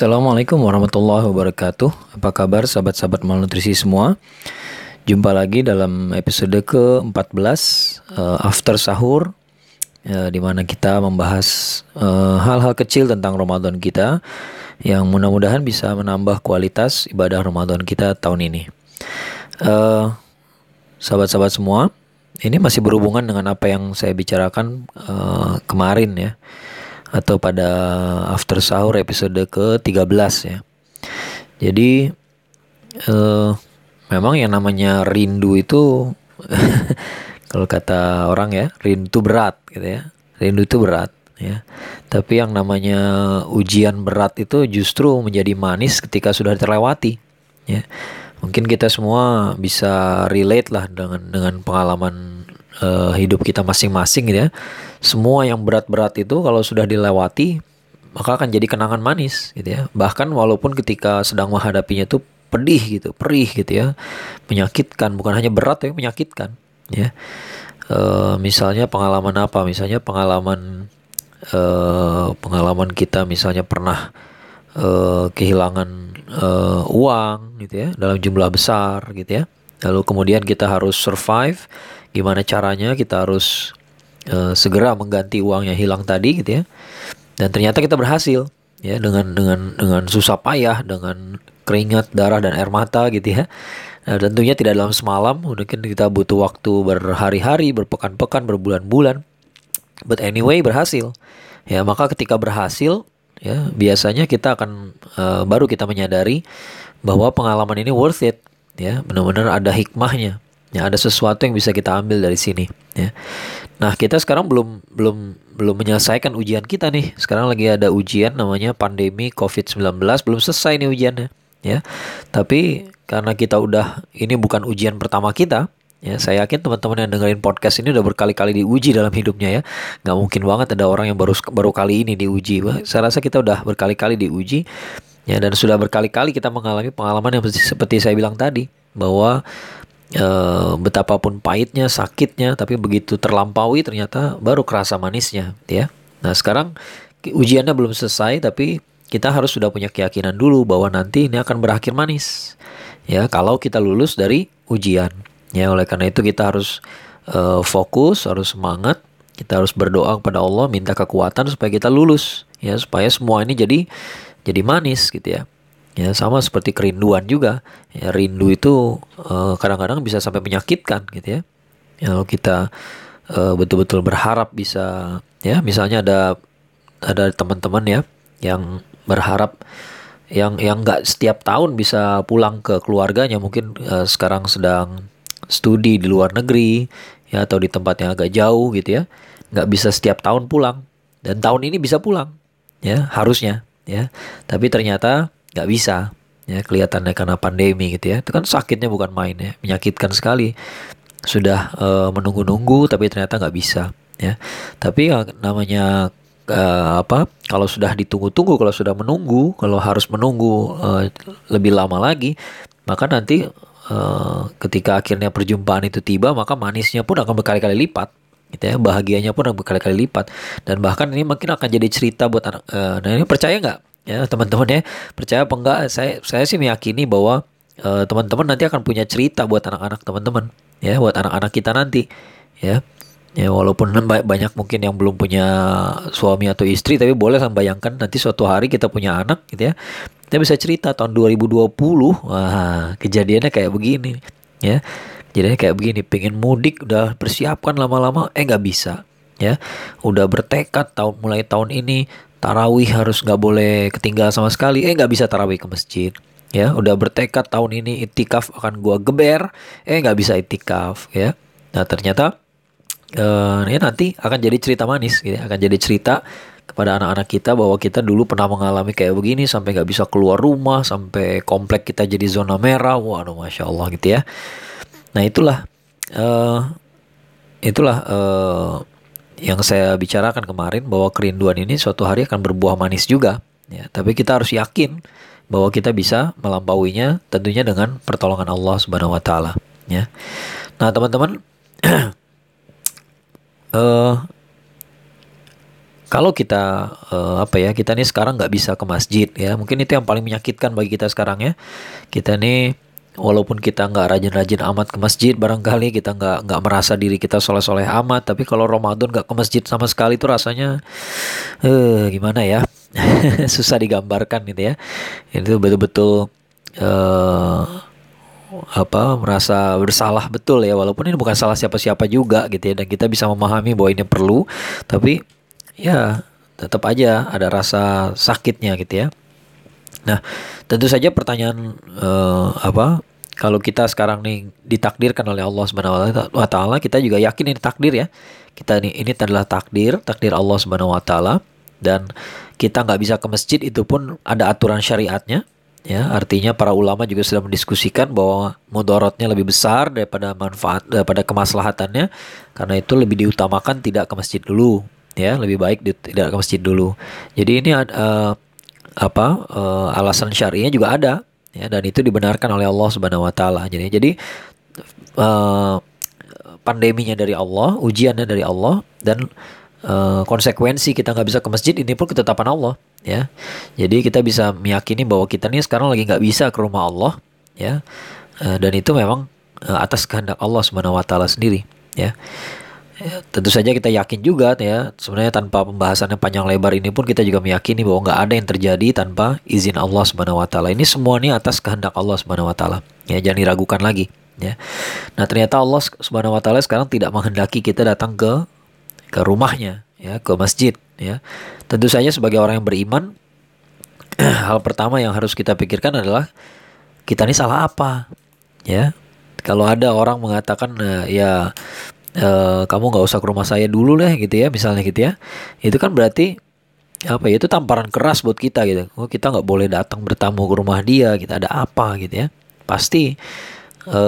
Assalamualaikum warahmatullahi wabarakatuh. Apa kabar sahabat-sahabat malnutrisi semua? Jumpa lagi dalam episode ke-14 uh, After Sahur uh, di mana kita membahas uh, hal-hal kecil tentang Ramadan kita yang mudah-mudahan bisa menambah kualitas ibadah Ramadan kita tahun ini. Uh, sahabat-sahabat semua, ini masih berhubungan dengan apa yang saya bicarakan uh, kemarin ya atau pada after sahur episode ke-13 ya. Jadi uh, memang yang namanya rindu itu kalau kata orang ya, rindu itu berat gitu ya. Rindu itu berat ya. Tapi yang namanya ujian berat itu justru menjadi manis ketika sudah terlewati ya. Mungkin kita semua bisa relate lah dengan dengan pengalaman uh, hidup kita masing-masing gitu ya semua yang berat-berat itu kalau sudah dilewati maka akan jadi kenangan manis gitu ya. Bahkan walaupun ketika sedang menghadapinya itu pedih gitu, perih gitu ya, menyakitkan, bukan hanya berat tapi menyakitkan ya. E, misalnya pengalaman apa? Misalnya pengalaman e, pengalaman kita misalnya pernah e, kehilangan e, uang gitu ya dalam jumlah besar gitu ya. Lalu kemudian kita harus survive, gimana caranya kita harus uh, segera mengganti uang yang hilang tadi gitu ya. Dan ternyata kita berhasil ya dengan dengan dengan susah payah dengan keringat, darah dan air mata gitu ya. Nah, tentunya tidak dalam semalam, mungkin kita butuh waktu berhari-hari, berpekan-pekan, berbulan-bulan. But anyway berhasil. Ya, maka ketika berhasil ya biasanya kita akan uh, baru kita menyadari bahwa pengalaman ini worth it ya, benar-benar ada hikmahnya. Ya, ada sesuatu yang bisa kita ambil dari sini, ya. Nah, kita sekarang belum belum belum menyelesaikan ujian kita nih. Sekarang lagi ada ujian namanya pandemi COVID-19, belum selesai nih ujiannya, ya. Tapi karena kita udah ini bukan ujian pertama kita, ya saya yakin teman-teman yang dengerin podcast ini udah berkali-kali diuji dalam hidupnya ya nggak mungkin banget ada orang yang baru baru kali ini diuji saya rasa kita udah berkali-kali diuji ya dan sudah berkali-kali kita mengalami pengalaman yang seperti saya bilang tadi bahwa e, betapapun pahitnya, sakitnya, tapi begitu terlampaui ternyata baru kerasa manisnya, ya. Nah sekarang ujiannya belum selesai, tapi kita harus sudah punya keyakinan dulu bahwa nanti ini akan berakhir manis, ya. Kalau kita lulus dari ujian, ya. Oleh karena itu kita harus e, fokus, harus semangat, kita harus berdoa kepada Allah, minta kekuatan supaya kita lulus, ya. Supaya semua ini jadi jadi manis, gitu ya. Ya sama seperti kerinduan juga. Ya, rindu itu eh, kadang-kadang bisa sampai menyakitkan gitu ya. ya kita uh, betul-betul berharap bisa ya misalnya ada ada teman-teman ya yang berharap yang yang nggak setiap tahun bisa pulang ke keluarganya mungkin uh, sekarang sedang studi di luar negeri ya atau di tempat yang agak jauh gitu ya nggak bisa setiap tahun pulang dan tahun ini bisa pulang ya harusnya ya tapi ternyata nggak bisa ya kelihatannya karena pandemi gitu ya. Itu kan sakitnya bukan main ya menyakitkan sekali. Sudah uh, menunggu-nunggu tapi ternyata nggak bisa ya. Tapi ya, namanya uh, apa kalau sudah ditunggu-tunggu kalau sudah menunggu kalau harus menunggu uh, lebih lama lagi maka nanti uh, ketika akhirnya perjumpaan itu tiba maka manisnya pun akan berkali-kali lipat gitu ya. Bahagianya pun akan berkali-kali lipat. Dan bahkan ini mungkin akan jadi cerita buat anak uh, nah ini percaya nggak ya teman-teman ya percaya apa enggak? Saya saya sih meyakini bahwa uh, teman-teman nanti akan punya cerita buat anak-anak teman-teman ya buat anak-anak kita nanti ya. Ya walaupun banyak mungkin yang belum punya suami atau istri tapi boleh kan bayangkan nanti suatu hari kita punya anak gitu ya. Kita bisa cerita tahun 2020 wah kejadiannya kayak begini ya. Jadinya kayak begini pengen mudik udah persiapkan lama-lama eh nggak bisa ya. Udah bertekad tahun mulai tahun ini tarawih harus nggak boleh ketinggalan sama sekali. Eh nggak bisa tarawih ke masjid. Ya udah bertekad tahun ini itikaf akan gua geber. Eh nggak bisa itikaf ya. Nah ternyata uh, ya nanti akan jadi cerita manis gitu ya. akan jadi cerita kepada anak-anak kita bahwa kita dulu pernah mengalami kayak begini sampai nggak bisa keluar rumah sampai komplek kita jadi zona merah. Waduh masya Allah gitu ya. Nah itulah uh, itulah uh, yang saya bicarakan kemarin bahwa kerinduan ini suatu hari akan berbuah manis juga. Ya tapi kita harus yakin bahwa kita bisa melampauinya tentunya dengan pertolongan Allah Subhanahu wa taala ya. Nah teman-teman uh, kalau kita uh, apa ya kita nih sekarang nggak bisa ke masjid ya mungkin itu yang paling menyakitkan bagi kita sekarang ya. Kita nih walaupun kita nggak rajin-rajin amat ke masjid barangkali kita nggak nggak merasa diri kita soleh-soleh amat tapi kalau Ramadan nggak ke masjid sama sekali itu rasanya eh gimana ya? Susah digambarkan gitu ya. Itu betul-betul uh, apa merasa bersalah betul ya. Walaupun ini bukan salah siapa-siapa juga gitu ya dan kita bisa memahami bahwa ini perlu tapi ya tetap aja ada rasa sakitnya gitu ya. Nah, tentu saja pertanyaan uh, apa kalau kita sekarang nih ditakdirkan oleh Allah Subhanahu wa taala, kita juga yakin ini takdir ya. Kita ini ini adalah takdir, takdir Allah Subhanahu wa taala dan kita nggak bisa ke masjid itu pun ada aturan syariatnya ya. Artinya para ulama juga sudah mendiskusikan bahwa mudaratnya lebih besar daripada manfaat daripada kemaslahatannya karena itu lebih diutamakan tidak ke masjid dulu ya. Lebih baik di, tidak ke masjid dulu. Jadi ini uh, apa uh, alasan syariahnya juga ada ya dan itu dibenarkan oleh Allah Subhanahu Wa Taala. Jadi jadi uh, pandeminya dari Allah ujiannya dari Allah dan uh, konsekuensi kita nggak bisa ke masjid ini pun ketetapan Allah ya. Jadi kita bisa meyakini bahwa kita ini sekarang lagi nggak bisa ke rumah Allah ya. Uh, dan itu memang uh, atas kehendak Allah Subhanahu Wa Taala sendiri ya Tentu saja kita yakin juga ya sebenarnya tanpa pembahasan yang panjang lebar ini pun kita juga meyakini bahwa nggak ada yang terjadi tanpa izin Allah Subhanahu Wa Taala. Ini semua ini atas kehendak Allah Subhanahu Wa Taala. Ya jangan diragukan lagi. Ya. Nah ternyata Allah Subhanahu Wa Taala sekarang tidak menghendaki kita datang ke ke rumahnya, ya ke masjid. Ya. Tentu saja sebagai orang yang beriman, hal pertama yang harus kita pikirkan adalah kita ini salah apa, ya. Kalau ada orang mengatakan ya e, kamu nggak usah ke rumah saya dulu deh gitu ya misalnya gitu ya. Itu kan berarti apa ya itu tamparan keras buat kita gitu. Oh kita nggak boleh datang bertamu ke rumah dia kita ada apa gitu ya. Pasti e,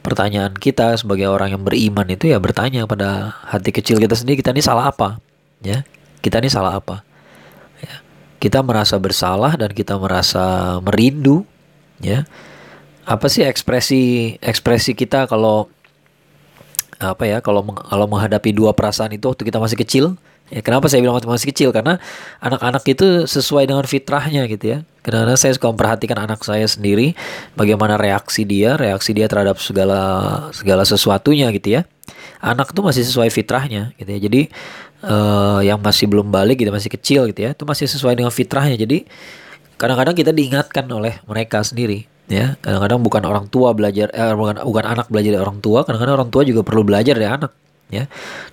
pertanyaan kita sebagai orang yang beriman itu ya bertanya pada hati kecil kita sendiri kita ini salah apa? Ya kita ini salah apa? Ya. kita merasa bersalah dan kita merasa merindu. Ya apa sih ekspresi ekspresi kita kalau apa ya kalau kalau menghadapi dua perasaan itu waktu kita masih kecil ya kenapa saya bilang waktu masih kecil? Karena anak-anak itu sesuai dengan fitrahnya gitu ya. Karena saya suka memperhatikan anak saya sendiri bagaimana reaksi dia reaksi dia terhadap segala segala sesuatunya gitu ya. Anak tuh masih sesuai fitrahnya gitu ya. Jadi uh, yang masih belum balik gitu masih kecil gitu ya itu masih sesuai dengan fitrahnya. Jadi kadang-kadang kita diingatkan oleh mereka sendiri ya kadang-kadang bukan orang tua belajar eh, bukan bukan anak belajar dari orang tua kadang-kadang orang tua juga perlu belajar dari anak ya.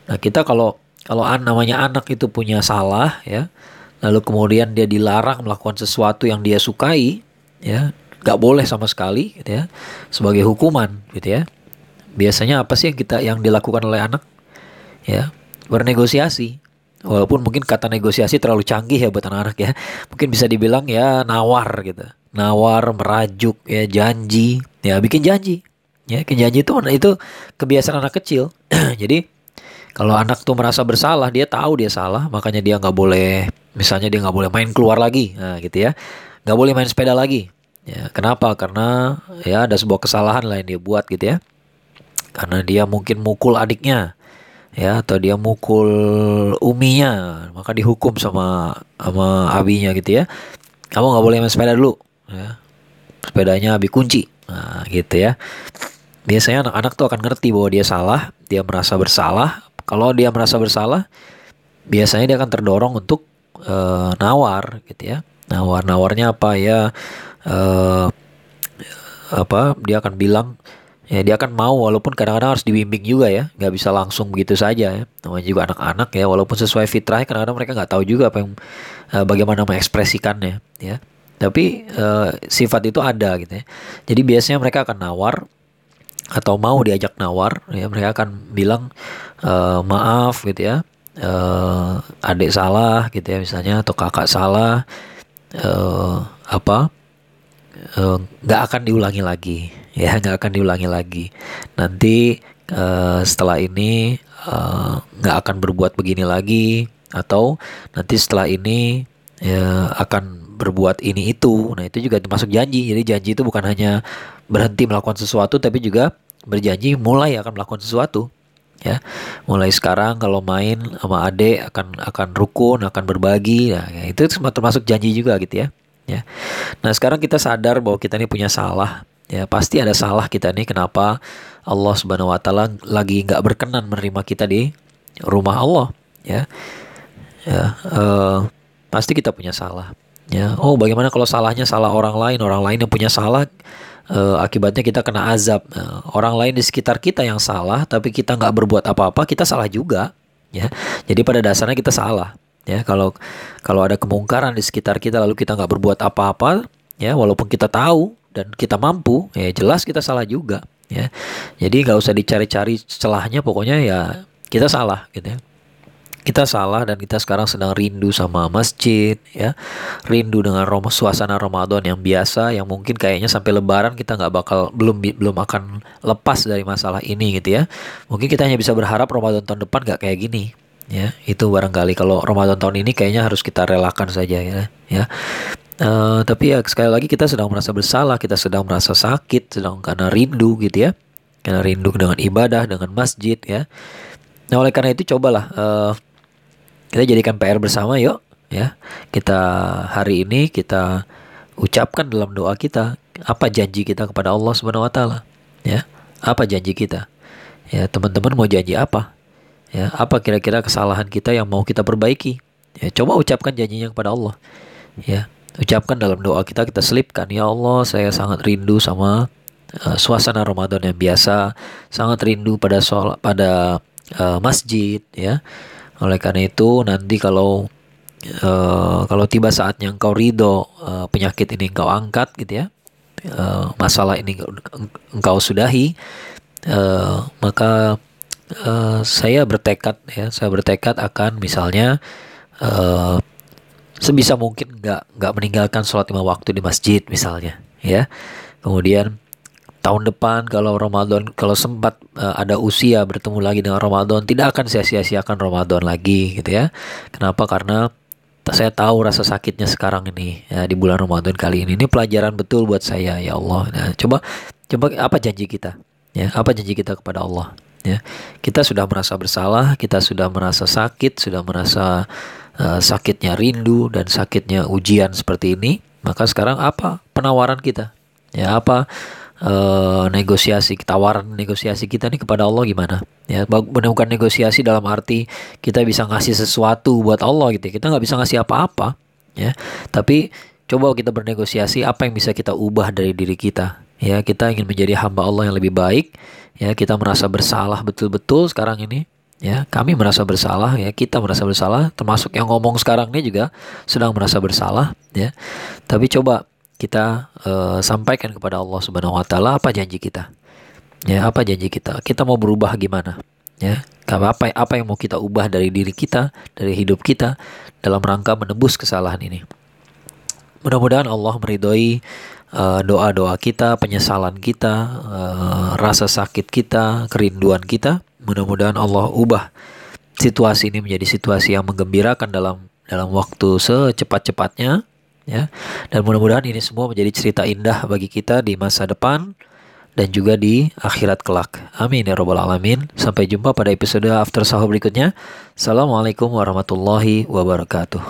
Nah kita kalau kalau an namanya anak itu punya salah ya lalu kemudian dia dilarang melakukan sesuatu yang dia sukai ya nggak boleh sama sekali gitu ya sebagai hukuman gitu ya. Biasanya apa sih yang kita yang dilakukan oleh anak? Ya bernegosiasi walaupun mungkin kata negosiasi terlalu canggih ya buat anak-anak ya mungkin bisa dibilang ya nawar gitu nawar, merajuk, ya janji, ya bikin janji. Ya, bikin janji itu itu kebiasaan anak kecil. Jadi kalau anak tuh merasa bersalah, dia tahu dia salah, makanya dia nggak boleh, misalnya dia nggak boleh main keluar lagi, nah gitu ya, nggak boleh main sepeda lagi. Ya, kenapa? Karena ya ada sebuah kesalahan lah yang dia buat gitu ya. Karena dia mungkin mukul adiknya, ya atau dia mukul uminya, maka dihukum sama sama abinya gitu ya. Kamu nggak boleh main sepeda dulu, ya. sepedanya habis kunci. Nah gitu ya. Biasanya anak-anak tuh akan ngerti bahwa dia salah dia merasa bersalah. Kalau dia merasa bersalah biasanya dia akan terdorong untuk uh, nawar gitu ya. Nawar nawarnya apa ya? Uh, apa? Dia akan bilang ya dia akan mau walaupun kadang-kadang harus dibimbing juga ya. Nggak bisa langsung begitu saja ya. Namanya juga anak-anak ya. Walaupun sesuai fitrah kadang-kadang mereka nggak tahu juga apa yang uh, bagaimana mengekspresikannya ya. Tapi uh, sifat itu ada gitu ya. Jadi biasanya mereka akan nawar atau mau diajak nawar ya. Mereka akan bilang uh, maaf gitu ya. Uh, adik salah gitu ya misalnya atau kakak salah uh, apa nggak uh, akan diulangi lagi ya nggak akan diulangi lagi nanti uh, setelah ini nggak uh, akan berbuat begini lagi atau nanti setelah ini ya akan berbuat ini itu. Nah, itu juga termasuk janji. Jadi janji itu bukan hanya berhenti melakukan sesuatu tapi juga berjanji mulai akan melakukan sesuatu. ya mulai sekarang kalau main sama adik akan akan rukun akan berbagi nah, ya, itu termasuk janji juga gitu ya ya. Nah sekarang kita sadar bahwa kita ini punya salah. Ya pasti ada salah kita nih. Kenapa Allah subhanahu wa taala lagi nggak berkenan menerima kita di rumah Allah? Ya. Ya uh, pasti kita punya salah. Ya. Oh bagaimana kalau salahnya salah orang lain? Orang lain yang punya salah uh, akibatnya kita kena azab. Uh, orang lain di sekitar kita yang salah, tapi kita nggak berbuat apa-apa, kita salah juga. Ya, jadi pada dasarnya kita salah. Ya, kalau kalau ada kemungkaran di sekitar kita lalu kita nggak berbuat apa-apa, ya walaupun kita tahu dan kita mampu, ya jelas kita salah juga. Ya, jadi nggak usah dicari-cari celahnya, pokoknya ya kita salah, gitu ya. Kita salah dan kita sekarang sedang rindu sama masjid ya. Rindu dengan rom suasana Ramadan yang biasa yang mungkin kayaknya sampai lebaran kita nggak bakal belum belum akan lepas dari masalah ini gitu ya. Mungkin kita hanya bisa berharap Ramadan tahun depan nggak kayak gini ya itu barangkali kalau Ramadan tahun ini kayaknya harus kita relakan saja ya ya Uh, tapi ya sekali lagi kita sedang merasa bersalah, kita sedang merasa sakit, sedang karena rindu gitu ya, karena rindu dengan ibadah, dengan masjid ya. Nah oleh karena itu cobalah uh, kita jadikan PR bersama yuk ya. Kita hari ini kita ucapkan dalam doa kita apa janji kita kepada Allah Subhanahu wa taala ya. Apa janji kita? Ya, teman-teman mau janji apa? Ya, apa kira-kira kesalahan kita yang mau kita perbaiki? Ya, coba ucapkan janjinya kepada Allah. Ya, ucapkan dalam doa kita kita selipkan ya Allah saya sangat rindu sama uh, suasana Ramadan yang biasa sangat rindu pada soal pada uh, masjid ya oleh karena itu nanti kalau uh, kalau tiba saatnya engkau ridho uh, penyakit ini engkau angkat gitu ya uh, masalah ini engkau sudahi uh, maka uh, saya bertekad ya saya bertekad akan misalnya uh, sebisa mungkin nggak nggak meninggalkan sholat lima waktu di masjid misalnya ya kemudian tahun depan kalau Ramadan kalau sempat uh, ada usia bertemu lagi dengan Ramadan tidak akan sia-sia-siakan Ramadan lagi gitu ya. Kenapa? Karena saya tahu rasa sakitnya sekarang ini ya, di bulan Ramadan kali ini. Ini pelajaran betul buat saya ya Allah. Nah, coba coba apa janji kita? Ya, apa janji kita kepada Allah? Ya, kita sudah merasa bersalah, kita sudah merasa sakit, sudah merasa uh, sakitnya rindu dan sakitnya ujian seperti ini. Maka sekarang apa penawaran kita? Ya, apa uh, negosiasi tawaran negosiasi kita nih kepada Allah gimana ya menemukan negosiasi dalam arti kita bisa ngasih sesuatu buat Allah gitu ya. kita nggak bisa ngasih apa-apa ya tapi coba kita bernegosiasi apa yang bisa kita ubah dari diri kita ya kita ingin menjadi hamba Allah yang lebih baik ya kita merasa bersalah betul-betul sekarang ini ya kami merasa bersalah ya kita merasa bersalah termasuk yang ngomong sekarang ini juga sedang merasa bersalah ya tapi coba kita uh, sampaikan kepada Allah Subhanahu wa taala apa janji kita. Ya, apa janji kita? Kita mau berubah gimana? Ya, apa apa yang mau kita ubah dari diri kita, dari hidup kita dalam rangka menebus kesalahan ini. Mudah-mudahan Allah meridhoi uh, doa-doa kita, penyesalan kita, uh, rasa sakit kita, kerinduan kita. Mudah-mudahan Allah ubah situasi ini menjadi situasi yang menggembirakan dalam dalam waktu secepat-cepatnya ya. Dan mudah-mudahan ini semua menjadi cerita indah bagi kita di masa depan dan juga di akhirat kelak. Amin ya robbal alamin. Sampai jumpa pada episode after sahur berikutnya. Assalamualaikum warahmatullahi wabarakatuh.